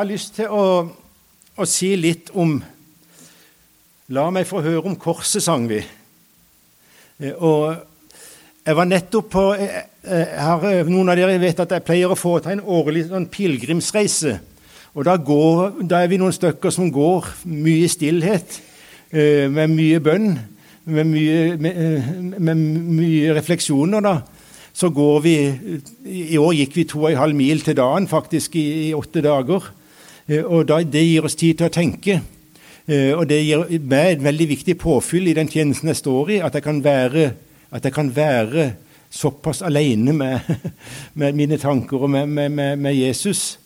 Jeg har lyst til å, å, si litt om La meg få høre om korset, sang vi. Eh, og jeg var nettopp på eh, eh, her, Noen av dere vet at jeg pleier å foreta en årlig sånn pilegrimsreise. Og da, går, da, er vi noen stykker som går mye i stillhet, med mye bønn, med mye, med, med mye refleksjoner. da så går vi I år gikk vi to og en halv mil til dagen, faktisk, i, i åtte dager. Eh, og Det gir oss tid til å tenke. Eh, og det gir meg et veldig viktig påfyll i den tjenesten jeg står i, at jeg kan være, jeg kan være såpass alene med, med, mine tanker og med, med, med Jesus.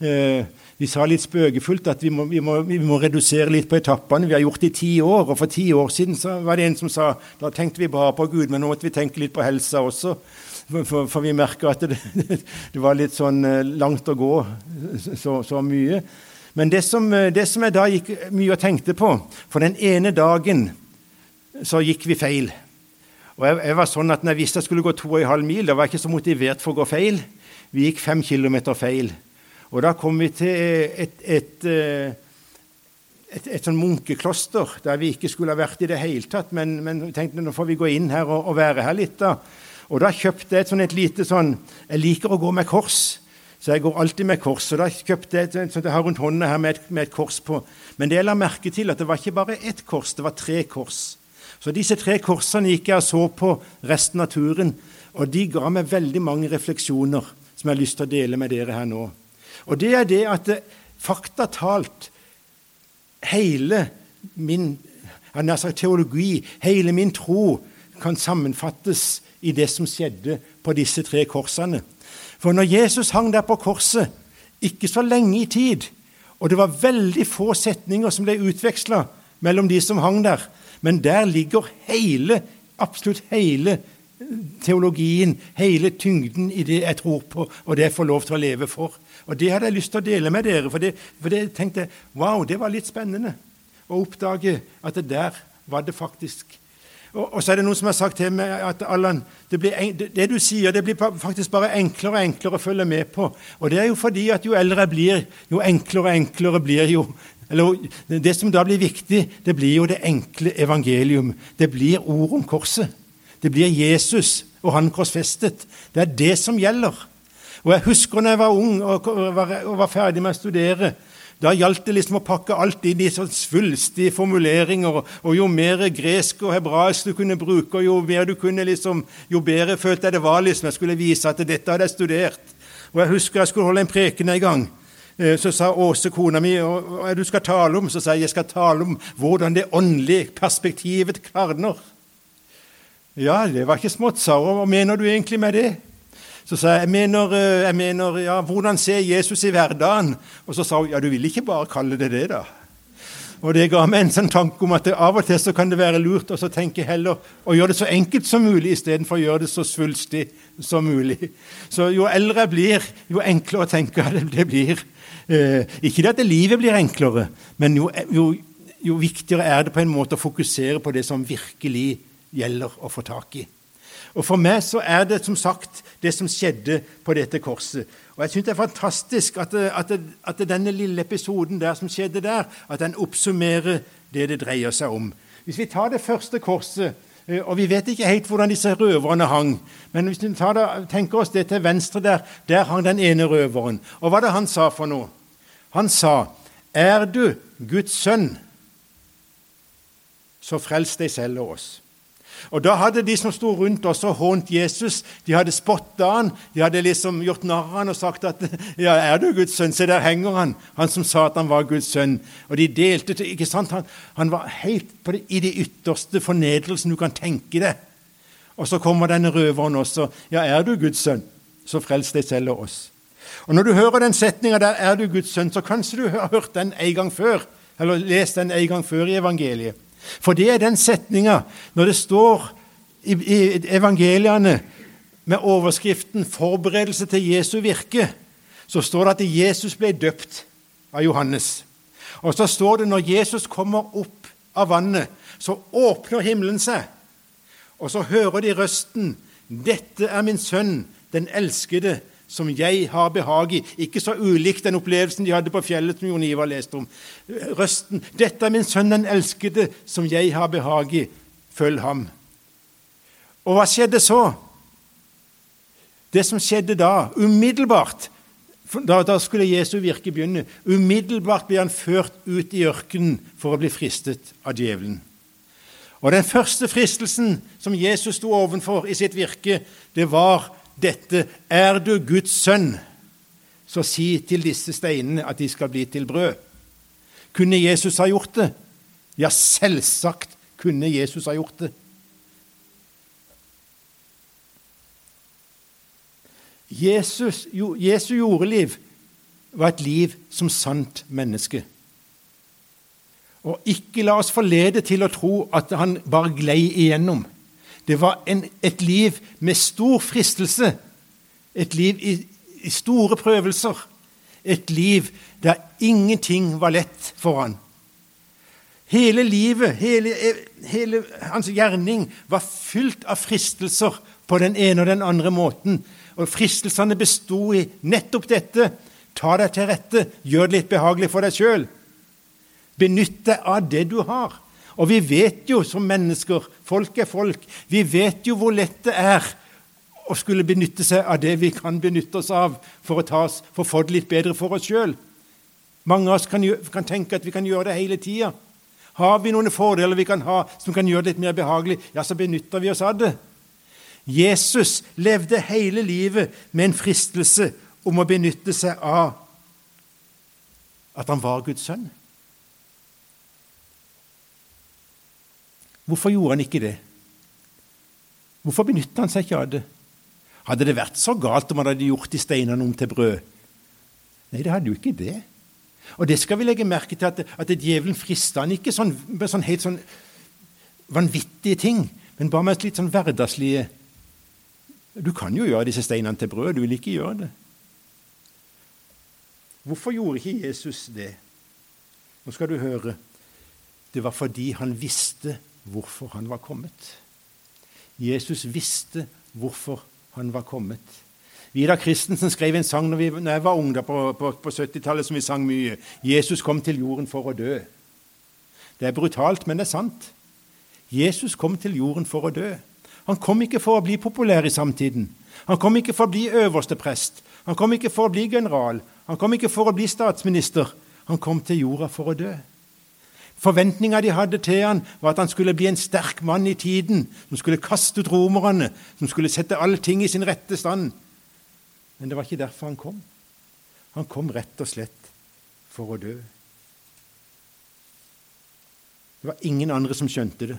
Eh, vi sa litt spøkefullt at vi må, vi, må, vi må, redusere litt på etappene. Vi har gjort det i ti år, og for ti år siden var det en som sa da tenkte vi bare på Gud, men nå måtte vi tenke litt på helsa også. For, for, for vi merka at det, det, var litt sånn eh, langt å gå så, så mye. Men det som, eh, det som, jeg da gikk mye og tenkte på For den ene dagen så gikk vi feil. Og jeg, jeg var sånn at når jeg visste jeg skulle gå to og en halv mil, da var jeg ikke så motivert for å gå feil. Vi gikk fem kilometer feil. Og da kom vi til et, et, et, et, et sånn munkekloster der vi ikke skulle ha vært i det hele tatt. Men, men tenkte nå får vi gå inn her og, og være her litt, da. Og da kjøpte jeg sånn, et lite sånn Jeg liker å gå med kors, så jeg går alltid med kors. Og da kjøpte jeg et sånt jeg har rundt hånda her med et, med et, kors på. Men det jeg la merke til, at det var ikke bare ett kors, det var tre kors. Så disse tre korsene gikk jeg og så på resten av turen, og de ga meg veldig mange refleksjoner som jeg har lyst til å dele med dere her nå. Og det er det at det, fakta talt hele min sagt teologi, hele min tro, kan sammenfattes i det som skjedde på disse tre korsene. For når Jesus hang der på korset, ikke så lenge i tid, og det var veldig få setninger som ble utveksla mellom de som hang der, men der ligger hele, absolutt hele teologien, hele tyngden i det jeg tror på, og det jeg får lov til å leve for. Og Det hadde jeg lyst til å dele med dere, for det, for det tenkte jeg, wow, det var litt spennende å oppdage at det der var det faktisk og, og, så er det noen som har sagt til meg at Allan, det, en, det, du sier, det blir faktisk bare enklere og enklere å følge med på. Og det er jo fordi at jo eldre jeg blir, jo enklere og enklere blir jo eller Det som da blir viktig, det blir jo det enkle evangelium. Det blir ord om korset. Det blir Jesus og han korsfestet. Det er det som gjelder. Og Jeg husker når jeg var ung og var, og var ferdig med å studere, da gjaldt det liksom å pakke alt inn i sånn svulstige formuleringer. Og jo mer gresk og hebraisk du kunne bruke, jo mer du kunne liksom, jo bedre følte jeg det var. liksom, Jeg skulle vise at dette hadde jeg studert. Og Jeg husker jeg skulle holde en preken en gang. Eh, så sa Åse, kona mi, hva er det du skal tale om? Så sa jeg jeg skal tale om hvordan det åndelige perspektivet klarner. Ja, det var ikke smått, sa hun. Hva mener du egentlig med det? Så sa jeg jeg mener, eh, jeg mener ja, hvordan ser Jesus i hverdagen? Og så sa hun ja, du vil ikke bare kalle det det, da. Og Det ga meg en sånn tanke om at det, av og til så kan det være lurt å tenke heller å gjøre det så enkelt som mulig istedenfor å gjøre det så svulstig som mulig. Så Jo eldre jeg blir, jo enklere å tenke det, blir. Eh, ikke det at livet blir enklere, men jo, jo, jo viktigere er det på en måte å fokusere på det som virkelig gjelder å få tak i. Og For meg så er det som sagt det som skjedde på dette korset. Og Jeg syns det er fantastisk at, at, at, denne lille episoden der som skjedde der, at den oppsummerer det det dreier seg om. Hvis vi tar det første korset eh, og Vi vet ikke helt hvordan disse røverne hang, men hvis vi det, tenker oss det til venstre der, der hang den ene røveren. Og hva det han sa for noe? Han sa, 'Er du Guds sønn, så frels deg selv og oss'. Og Da hadde de som sto rundt oss og hånt Jesus, de hadde spotta han, de hadde liksom gjort narr av han og sagt at ja, 'Er du Guds sønn?' Se, der henger han, han som sa at han var Guds sønn. Og de delte til ikke sant? Han, han var helt det, i det ytterste fornedrelsen du kan tenke deg. Og så kommer denne røveren også. 'Ja, er du Guds sønn, så frels deg selv og oss.' Og Når du hører den setninga der 'Er du Guds sønn', så kanskje du har hørt den en gang før, eller lest den en gang før i evangeliet. For det er den setninga når det står i, i evangeliene med overskriften 'Forberedelse til Jesu virke', så står det at Jesus ble døpt av Johannes. Og så står det når Jesus kommer opp av vannet, så åpner himmelen seg. Og så hører de røsten 'Dette er min sønn, den elskede. Som jeg har behag i. Ikke så ulikt den opplevelsen de hadde på fjellet, som Jon Ivar leste om. Røsten 'Dette er min sønn, den elskede, som jeg har behag i. Følg ham.' Og hva skjedde så? Det som skjedde da, umiddelbart da, da, skulle Jesu virke begynne. Umiddelbart ble han ført ut i ørkenen for å bli fristet av djevelen. Og Den første fristelsen som Jesus sto ovenfor i sitt virke, det var dette Er du Guds sønn, så si til disse steinene at de skal bli til brød. Kunne Jesus ha gjort det? Ja, selvsagt kunne Jesus ha gjort det. Jesus, Jesu jordeliv var et liv som sant menneske. Og ikke la oss forlede til å tro at han bare glei igjennom. Det var en, et liv med stor fristelse, et liv i, i store prøvelser, et liv der ingenting var lett for han. Hele livet, hele, hele hans gjerning, var fylt av fristelser på den ene og den andre måten. Og Fristelsene besto i nettopp dette. Ta deg til rette, gjør det litt behagelig for deg sjøl. Benytt deg av det du har. Og vi vet jo som mennesker, folk er folk, vi vet jo hvor lett det er å skulle benytte seg av det vi kan benytte oss av for å, oss, for å få det litt bedre for oss sjøl. Mange av oss kan, kan, tenke at vi kan gjøre det hele tida. Har vi noen fordeler vi kan ha som kan gjøre det litt mer behagelig, ja, så benytter vi oss av det. Jesus levde hele livet med en fristelse om å benytte seg av at han var Guds sønn. Hvorfor gjorde han ikke det? Hvorfor benytta han seg ikke av det? Hadde det vært så galt om han hadde gjort de steinene om til brød? Nei, det hadde jo ikke det. Og det skal vi legge merke til, at, at djevelen frista han ikke sånn, med sånn helt sånn vanvittige ting, men bare med litt sånn hverdagslige du kan jo gjøre disse steinene til brød, du vil ikke gjøre det. Hvorfor gjorde ikke Jesus det? Nå skal du høre. Det var fordi han visste hvorfor han var kommet. Jesus visste hvorfor han var kommet. Vidar Christensen skrev en sang når, vi, når jeg var ung på, på, på 70-tallet, som vi sang mye. 'Jesus kom til jorden for å dø'. Det er brutalt, men det er sant. Jesus kom til jorden for å dø. Han kom ikke for å bli populær i samtiden. Han kom ikke for å bli øverste prest. Han kom ikke for å bli general. Han kom ikke for å bli statsminister. Han kom til jorda for å dø. Forventninga de hadde til han var at han skulle bli en sterk mann i tiden, som skulle kaste ut romerne, som skulle sette allting i sin rette stand. Men det var ikke derfor han kom. Han kom rett og slett for å dø. Det var ingen andre som skjønte det.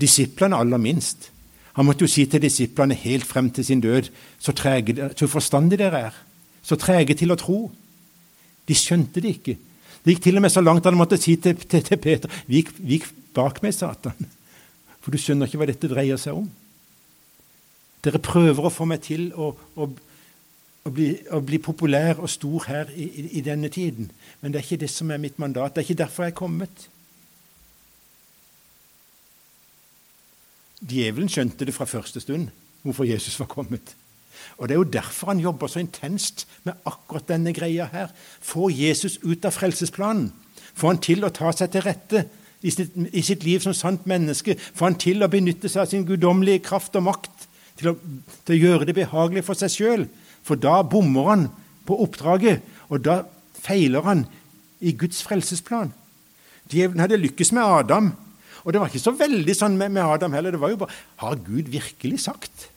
Disiplene aller minst. Han måtte jo si til disiplene helt frem til sin død så, trege, så forstandige dere er, så trege til å tro. De skjønte det ikke. Det gikk til og med så langt han måtte si til, til, til Peter vik, vik bak meg, Satan. For du skjønner ikke hva dette dreier seg om. Dere prøver å få meg til å, å, å, bli, å bli, populær og stor her i, i, i, denne tiden. Men det er ikke det som er mitt mandat. Det er ikke derfor jeg er kommet. Djevelen skjønte det fra første stund, hvorfor Jesus var kommet. Og Det er jo derfor han jobber så intenst med akkurat denne greia her. Få Jesus ut av frelsesplanen. Få han til å ta seg til rette i sitt, i sitt liv som sant menneske. Få han til å benytte seg av sin guddommelige kraft og makt til å, til å gjøre det behagelig for seg sjøl. For da bommer han på oppdraget, og da feiler han i Guds frelsesplan. Djevelen hadde lykkes med Adam og det var ikke så veldig sånn med, med Adam heller. Det var jo bare Har Gud virkelig sagt?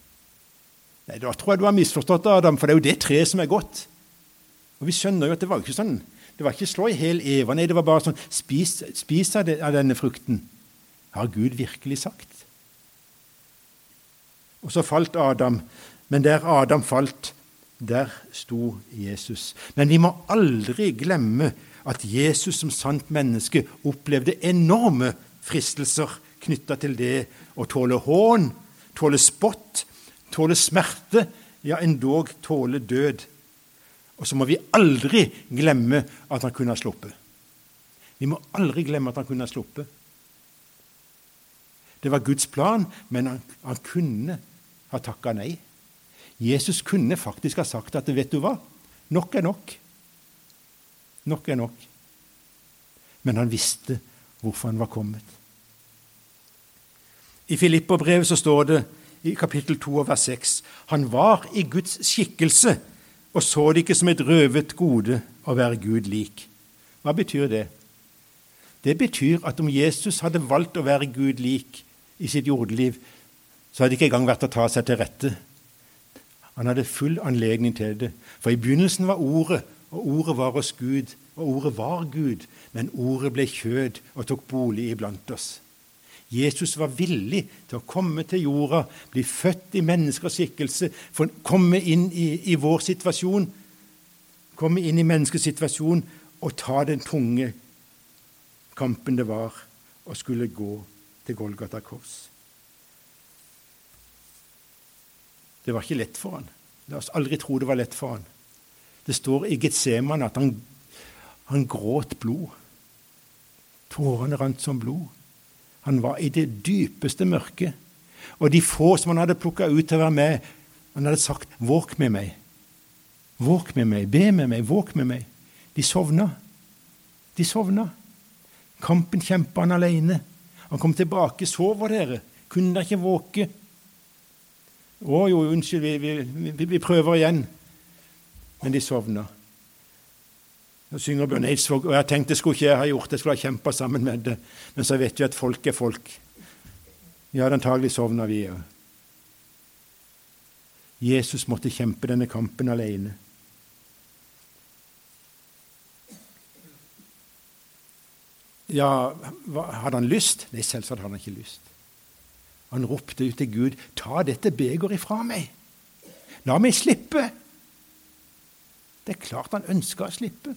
Nei, Da tror jeg du har misforstått Adam, for det er jo det treet som er godt. Og vi skjønner jo at det var ikke sånn. Det var ikke slå i hel Eva. Nei, det var bare sånn Spis, spis av, det, av denne frukten. Har Gud virkelig sagt? Og så falt Adam. Men der Adam falt, der sto Jesus. Men vi må aldri glemme at Jesus som sant menneske opplevde enorme fristelser knytta til det å tåle hån, tåle spott, tåle smerte, ja, endog tåle død. Og så må vi aldri glemme at han kunne ha sluppet. Vi må aldri glemme at han kunne ha sluppet. Det var Guds plan, men han, han kunne ha takka nei. Jesus kunne faktisk ha sagt at vet du hva, nok er nok. Nok er nok. Men han visste hvorfor han var kommet. I Filipperbrevet så står det i kapittel 2 vers 6 han var i Guds skikkelse og så det ikke som et røvet gode å være Gud lik. Hva betyr det? Det betyr at om Jesus hadde valgt å være Gud lik i sitt jordeliv, så hadde det ikke engang vært å ta seg til rette. Han hadde full anledning til det. For i begynnelsen var Ordet, og Ordet var hos Gud, og Ordet var Gud. Men Ordet ble kjød og tok bolig iblant oss. Jesus var villig til å komme til jorda, bli født i menneskers skikkelse, komme inn i, i, vår situasjon, komme inn i menneskets situasjon og ta den tunge kampen det var å skulle gå til Golgata kors. Det var ikke lett for han. La oss aldri tro det var lett for han. Det står i Getseman at han, han gråt blod. Tårene rant som blod. Han var i det dypeste mørket. Og de få som han hadde plukka ut til å være med, han hadde sagt 'våk med meg'. Våk med meg, be med meg, våk med meg. De sovna. De sovna. Kampen kjempa han alene. Han kom tilbake. 'Sover dere? Kunne dere ikke våke?' 'Å jo, unnskyld, vi, vi, vi, vi prøver igjen.' Men de sovna. Så synger Bjørn Eidsvåg, og jeg tenkte det skulle ikke jeg ha gjort, jeg skulle ha kjempa sammen med det. Men så vet vi at folk er folk. Vi hadde antagelig sovna, vi òg. Jesus måtte kjempe denne kampen alene. Ja, hadde han lyst? Nei, selvsagt hadde han ikke lyst. Han ropte ut til Gud, 'Ta dette begeret ifra meg. La meg slippe.' Det er klart han ønska å slippe.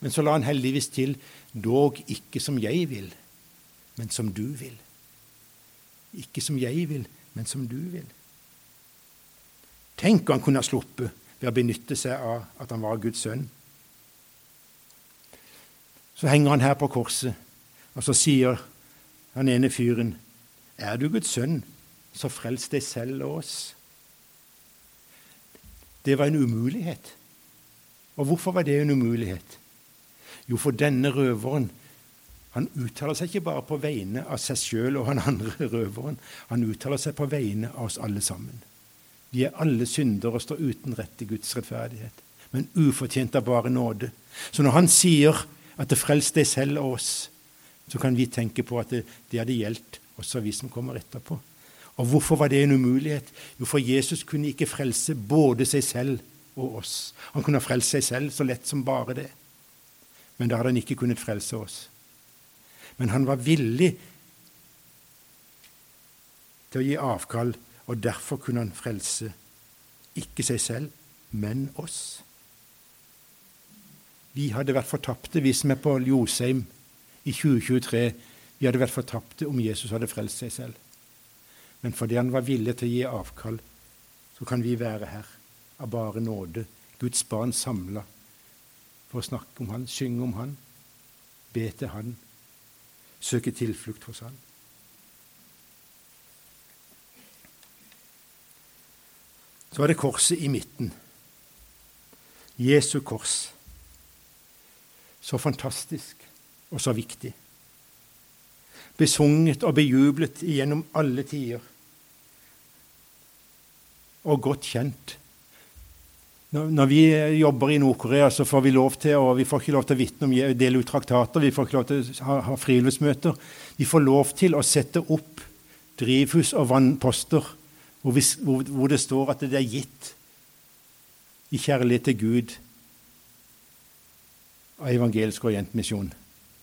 Men så la han heldigvis til, 'Dog ikke som jeg vil, men som du vil'. Ikke som jeg vil, men som du vil. Tenk om han kunne ha sluppet ved å benytte seg av at han var Guds sønn. Så henger han her på korset, og så sier han ene fyren, 'Er du Guds sønn, så frels deg selv og oss.' Det var en umulighet. Og hvorfor var det en umulighet? Jo, for denne røveren han uttaler seg ikke bare på vegne av seg sjøl og han andre røveren. Han uttaler seg på vegne av oss alle sammen. Vi er alle syndere og står uten rett til Guds rettferdighet, men ufortjent av bare nåde. Så når han sier at det frelste deg selv og oss, så kan vi tenke på at det, det hadde gjeldt også vi som kommer etterpå. Og hvorfor var det en umulighet? Jo, for Jesus kunne ikke frelse både seg selv og oss. Han kunne frelse seg selv så lett som bare det men da hadde han ikke kunnet frelse oss. Men han var villig til å gi avkall, og derfor kunne han frelse ikke seg selv, men oss. Vi hadde vært fortapte, vi som er på Ljosheim i 2023. Vi hadde vært fortapte om Jesus hadde frelst seg selv. Men fordi han var villig til å gi avkall, så kan vi være her av bare nåde, Guds barn samla for å snakke om han, synge om han, be til han, søke tilflukt hos han. Så var det korset i midten. Jesu kors. Så fantastisk og så viktig. Besunget og bejublet gjennom alle tider. Og godt kjent når vi jobber i Nord-Korea, så får vi lov til og vi får ikke lov til å vitne om dele ut traktater, vi får ikke lov til å ha, ha friluftsmøter. Vi får lov til å sette opp drivhus og vannposter hvor, vi, hvor, hvor det står at det er gitt i kjærlighet til Gud av Evangelisk Orientmisjon.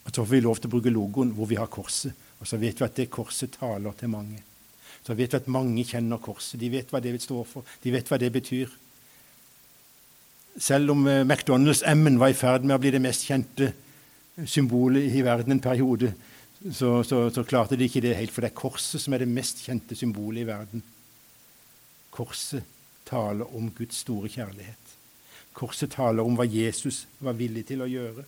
Og så får vi lov til å bruke logoen hvor vi har korset. Og så vet vi at det korset taler til mange. Så vet vi at mange kjenner korset. De vet hva det står for. De vet hva det betyr. Selv om eh, McDonald's-M-en var i ferd med å bli det mest kjente symbolet i verden en periode, så, så, så, klarte de ikke det helt, for det er korset som er det mest kjente symbolet i verden. Korset taler om Guds store kjærlighet. Korset taler om hva Jesus var villig til å gjøre.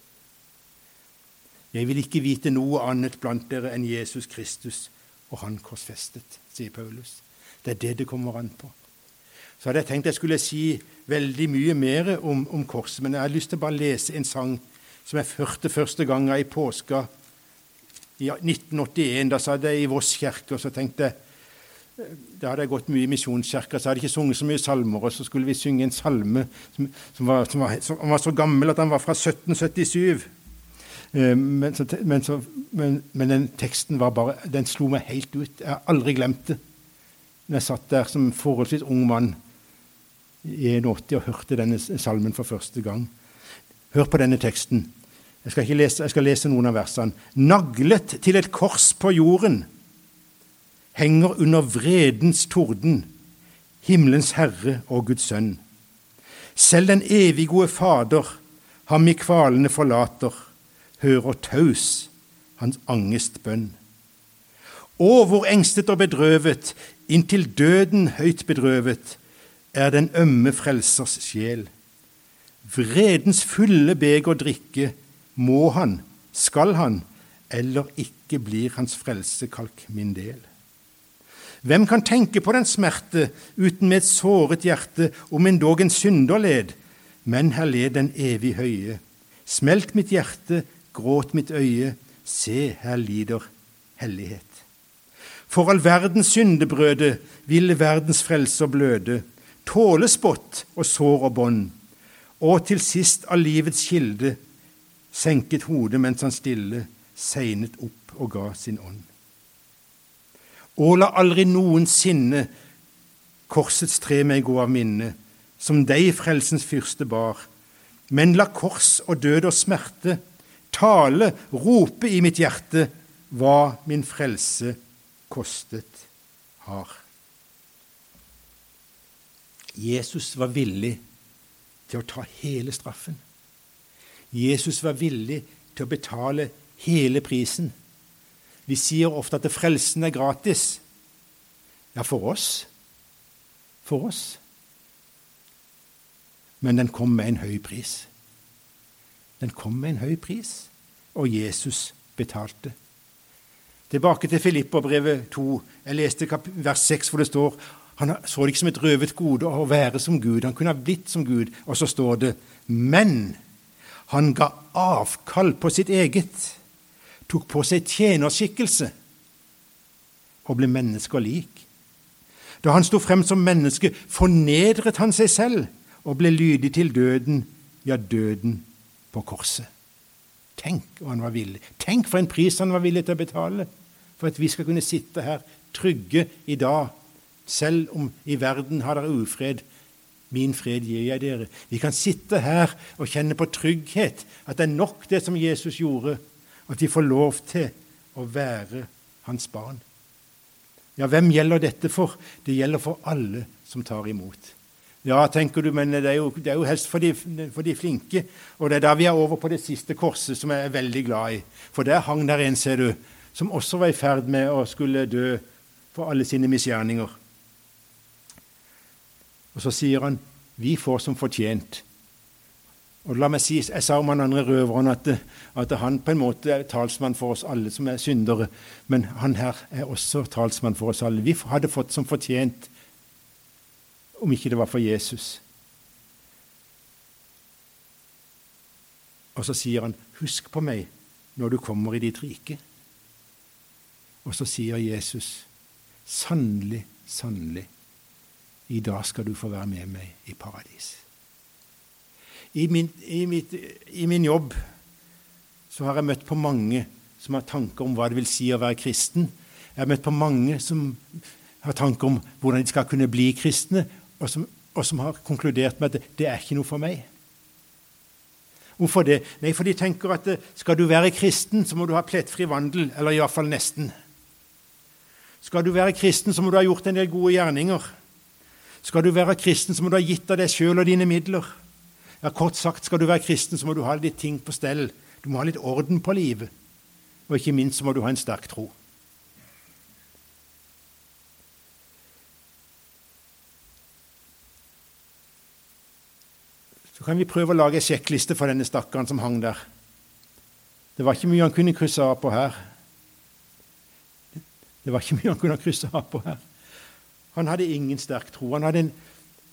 Jeg vil ikke vite noe annet blant dere enn Jesus Kristus og Han korsfestet, sier Paulus. Det er det det kommer an på. Så hadde jeg tenkt jeg skulle si veldig mye mer om, om korset, men jeg har lyst til å bare lese en sang som jeg hørte første gangen i påska i 1981. Da satt jeg i Voss kirke og så tenkte jeg da hadde jeg gått mye i misjonskirka, så hadde jeg ikke sunget så mye salmer. Og så skulle vi synge en salme som, som, var, som, var, som var, så gammel at den var fra 1777. Eh, men, så, men, så, men, men, den teksten var bare, den slo meg helt ut. Jeg har aldri glemt det. Når jeg satt der som forholdsvis ung mann i 81 og hørte denne salmen for første gang. Hør på denne teksten. Jeg skal, lese, jeg skal lese noen av versene. Naglet til et kors på jorden henger under vredens torden himmelens Herre og Guds Sønn. Selv den evig gode Fader ham i kvalene forlater, hører taus hans angestbønn. Å, hvor engstet og bedrøvet, inntil døden høyt bedrøvet, er den ømme frelsers sjel. Vredens fulle beger drikke, må han, skal han, eller ikke blir hans frelsekalk min del. Hvem kan tenke på den smerte uten med et såret hjerte, om endog en synder led? Men her led den evig høye. Smelt mitt hjerte, gråt mitt øye, se, her lider hellighet. For all verdens syndebrøde ville verdens frelser bløde, tåle spott og sår og bånd, og til sist av livets kilde senket hodet mens han stille segnet opp og ga sin ånd. Og la aldri noensinne korsets tre meg gå av minne, som deg frelsens fyrste bar, men la kors og død og smerte tale, rope i mitt hjerte hva min frelse kostet har. Jesus var villig til å ta hele straffen. Jesus var villig til å betale hele prisen. Vi sier ofte at frelsen er gratis. Ja, for oss. For oss. Men den kom med en høy pris. Den kom med en høy pris, og Jesus betalte. Tilbake til Filipperbrevet 2. Jeg leste vers 6, hvor det står han så det ikke som et røvet gode å være som Gud. Han kunne ha blitt som Gud. Og så står det Men han ga avkall på sitt eget tok på seg tjenerskikkelse og ble mennesker lik. Da han sto frem som menneske, fornedret han seg selv og ble lydig til døden, ja, døden på korset. Tenk hva han var villig. Tenk for en pris han var villig til å betale for at vi skal kunne sitte her trygge i dag, selv om i verden har dere ufred. Min fred gir jeg dere. Vi kan sitte her og kjenne på trygghet, at det er nok det som Jesus gjorde at vi får lov til å være hans barn. Ja, hvem gjelder dette for? Det gjelder for alle som tar imot. Ja, tenker du, men det er jo, det er jo helst for de, for de, flinke. Og det er da vi er over på det siste korset, som jeg er veldig glad i. For der hang der en, ser du, som også var i ferd med å skulle dø for alle sine misgjerninger. Og så sier han, vi får som fortjent. Og la meg si, Jeg sa om han andre røveren at, at, han på en måte er talsmann for oss alle som er syndere. Men han her er også talsmann for oss alle. Vi hadde fått som fortjent om ikke det var for Jesus. Og så sier han, 'Husk på meg når du kommer i ditt rike'. Og så sier Jesus, 'Sannelig, sannelig, i dag skal du få være med meg i paradis'. I min, i, mitt, I min, jobb så har jeg møtt på mange som har tanker om hva det vil si å være kristen. Jeg har møtt på mange som har tanker om hvordan de skal kunne bli kristne, og som, og som har konkludert med at det, er ikke noe for meg. Hvorfor det? Nei, for de tenker at eh, skal du være kristen, så må du ha plettfri vandel, eller iallfall nesten. Skal du være kristen, så må du ha gjort en del gode gjerninger. Skal du være kristen, så må du ha gitt av deg sjøl og dine midler. Ja, Kort sagt, skal du være kristen, så må du ha litt ting på stell. Du må ha litt orden på livet. Og ikke minst så må du ha en sterk tro. Så kan vi prøve å lage en sjekkliste for denne stakkaren som hang der. Det var ikke mye han kunne krysse av på her. Det var ikke mye han kunne krysse av på her. Han hadde ingen sterk tro. Han hadde en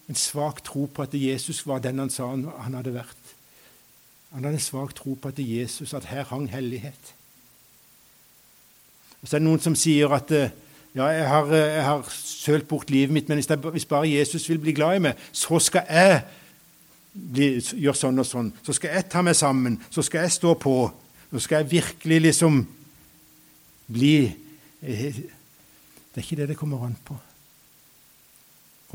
En svak tro på at Jesus var den han sa han hadde vært. Han hadde en svak tro på at Jesus, at her hang hellighet. Og Så er det noen som sier at eh, ja, jeg har, eh, jeg har sølt bort livet mitt, men hvis bare Jesus vil bli glad i meg, så skal jeg gjøre sånn og sånn. Så skal jeg ta meg sammen. Så skal jeg stå på. Så skal jeg virkelig liksom bli eh, Det er ikke det det kommer an på.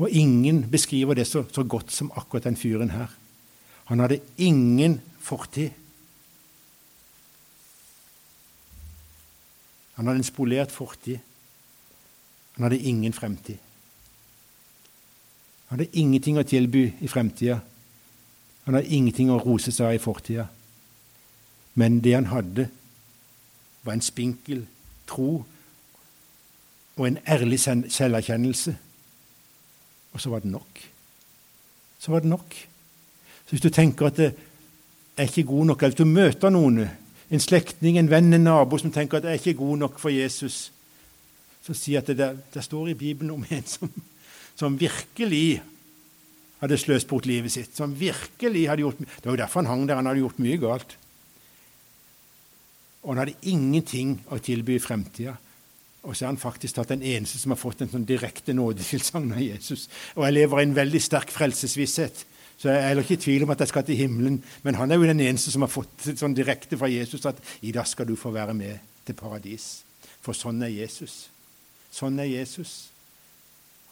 Og ingen beskriver det så, så godt som akkurat den fyren her. Han hadde ingen fortid. Han hadde en spolert fortid. Han hadde ingen fremtid. Han hadde ingenting å tilby i fremtida. Han hadde ingenting å rose seg av i fortida. Men det han hadde, var en spinkel tro og en ærlig selverkjennelse. Og så var det nok. Så var det nok. Så hvis du tenker at det er ikke god nok, eller hvis du møter noen, en slektning, en venn, en nabo, som tenker at det er ikke god nok for Jesus, så sier at det, der, det står i Bibelen om en som, som virkelig hadde sløst bort livet sitt. Som virkelig hadde gjort Det var jo derfor han hang der. Han hadde gjort mye galt. Og han hadde ingenting å tilby i fremtida. Og så er han faktisk tatt den eneste som har fått en sånn direkte nådetilsagn av Jesus. Og jeg lever i en veldig sterk frelsesvisshet. Så jeg er heller ikke i tvil om at jeg skal til himmelen. Men han er jo den eneste som har fått sånn direkte fra Jesus at i dag skal du få være med til paradis. For sånn er Jesus. Sånn er Jesus.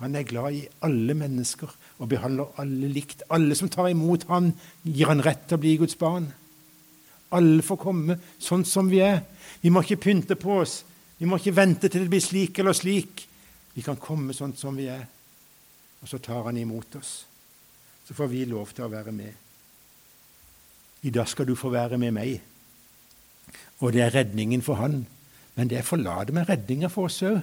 Han er glad i alle mennesker og behandler alle likt. Alle som tar imot han, gir han rett til å bli Guds barn. Alle får komme sånn som vi er. Vi må ikke pynte på oss. Vi må ikke vente til det blir slik eller slik. Vi kan komme sånn som vi er, og så tar han imot oss. Så får vi lov til å være med. I dag skal du få være med meg. Og det er redningen for han. Men det er forlate med redninga for oss òg.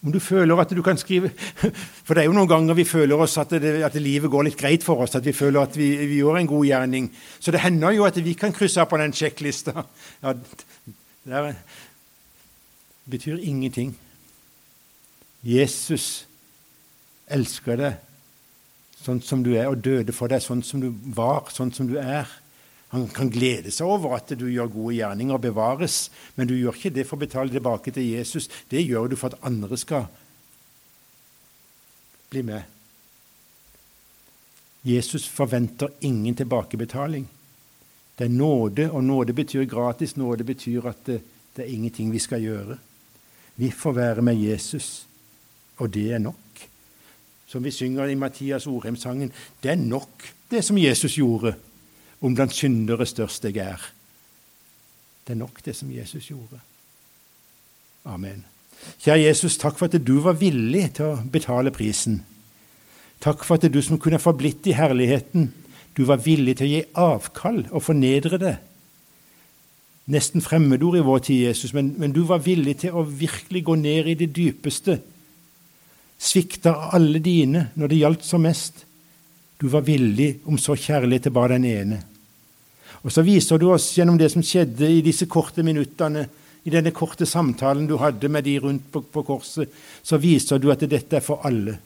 Om du føler at du kan skrive For det er jo noen ganger vi føler oss at, det, at livet går litt greit for oss, at vi føler at vi, vi, gjør en god gjerning. Så det hender jo at vi kan krysse av på den sjekklista. Ja, det betyr ingenting. Jesus elsker deg sånn som du er, og døde for deg sånn som du var, sånn som du er. Han kan glede seg over at du gjør gode gjerninger og bevares, men du gjør ikke det for å betale tilbake til Jesus. Det gjør du for at andre skal bli med. Jesus forventer ingen tilbakebetaling. Det er nåde, og nåde betyr gratis. Nåde betyr at det, det er ingenting vi skal gjøre. Vi får være med Jesus, og det er nok. Som vi synger i Mathias Orheim-sangen, det er nok, det som Jesus gjorde om blant syndere størst jeg er. Det er nok, det som Jesus gjorde. Amen. Kjære Jesus, takk for at du var villig til å betale prisen. Takk for at du som kunne forblitt i herligheten, du var villig til å gi avkall og fornedre det. Nesten fremmedord i vår tid, Jesus, men, men du var villig til å virkelig gå ned i det dypeste. Svikta alle dine når det gjaldt som mest. Du var villig om så kjærlig til bare den ene. Og så viser du oss gjennom det som skjedde i disse korte minuttene, i denne korte samtalen du hadde med de rundt på, på korset, så viser du at dette er for alle.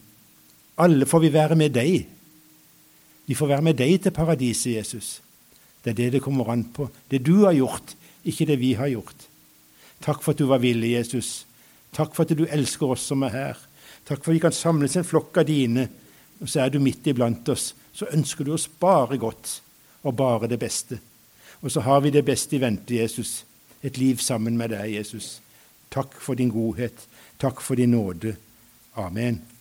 Alle får vi være med deg. Vi får være med deg til paradiset, Jesus. Det er det det kommer an på. Det du har gjort, ikke det vi har gjort. Takk for at du var villig, Jesus. Takk for at du elsker oss som er her. Takk for at vi kan samles en flokk av dine, og så er du midt iblant oss. Så ønsker du oss bare godt og bare det beste. Og så har vi det beste i vente, Jesus. Et liv sammen med deg, Jesus. Takk for din godhet. Takk for din nåde. Amen.